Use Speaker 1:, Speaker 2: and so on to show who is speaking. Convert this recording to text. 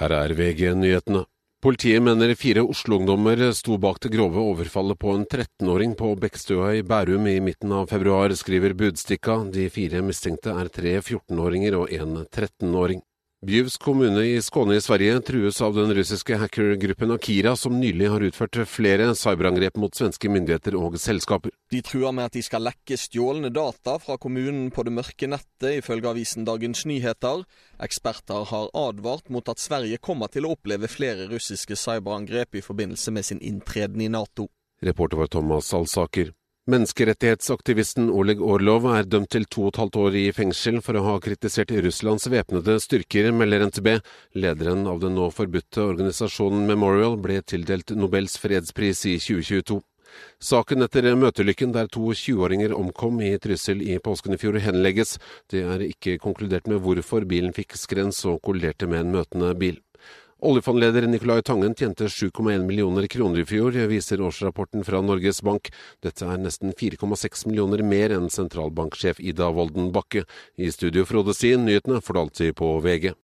Speaker 1: Her er VG-nyhetene. Politiet mener fire Oslo-ungdommer sto bak det grove overfallet på en 13-åring på Bekkstua i Bærum i midten av februar, skriver Budstikka. De fire mistenkte er tre 14-åringer og en 13-åring. Bjuvs kommune i Skåne i Sverige trues av den russiske hackergruppen Akira, som nylig har utført flere cyberangrep mot svenske myndigheter og selskaper.
Speaker 2: De truer med at de skal lekke stjålne data fra kommunen på det mørke nettet, ifølge avisen Dagens Nyheter. Eksperter har advart mot at Sverige kommer til å oppleve flere russiske cyberangrep i forbindelse med sin inntreden i Nato.
Speaker 1: Reporter var Thomas Alsaker. Menneskerettighetsaktivisten Oleg Orlov er dømt til to og et halvt år i fengsel for å ha kritisert Russlands væpnede styrker, melder NTB. Lederen av den nå forbudte organisasjonen Memorial ble tildelt Nobels fredspris i 2022. Saken etter møtelykken der to 20-åringer omkom i Trysil i påsken i fjor, henlegges. Det er ikke konkludert med hvorfor bilen fikk skrens og kolliderte med en møtende bil. Oljefondleder Nicolai Tangen tjente 7,1 millioner kroner i fjor, viser årsrapporten fra Norges Bank. Dette er nesten 4,6 millioner mer enn sentralbanksjef Ida Wolden Bakke. I studio Frode Sien, nyhetene får du alltid på VG.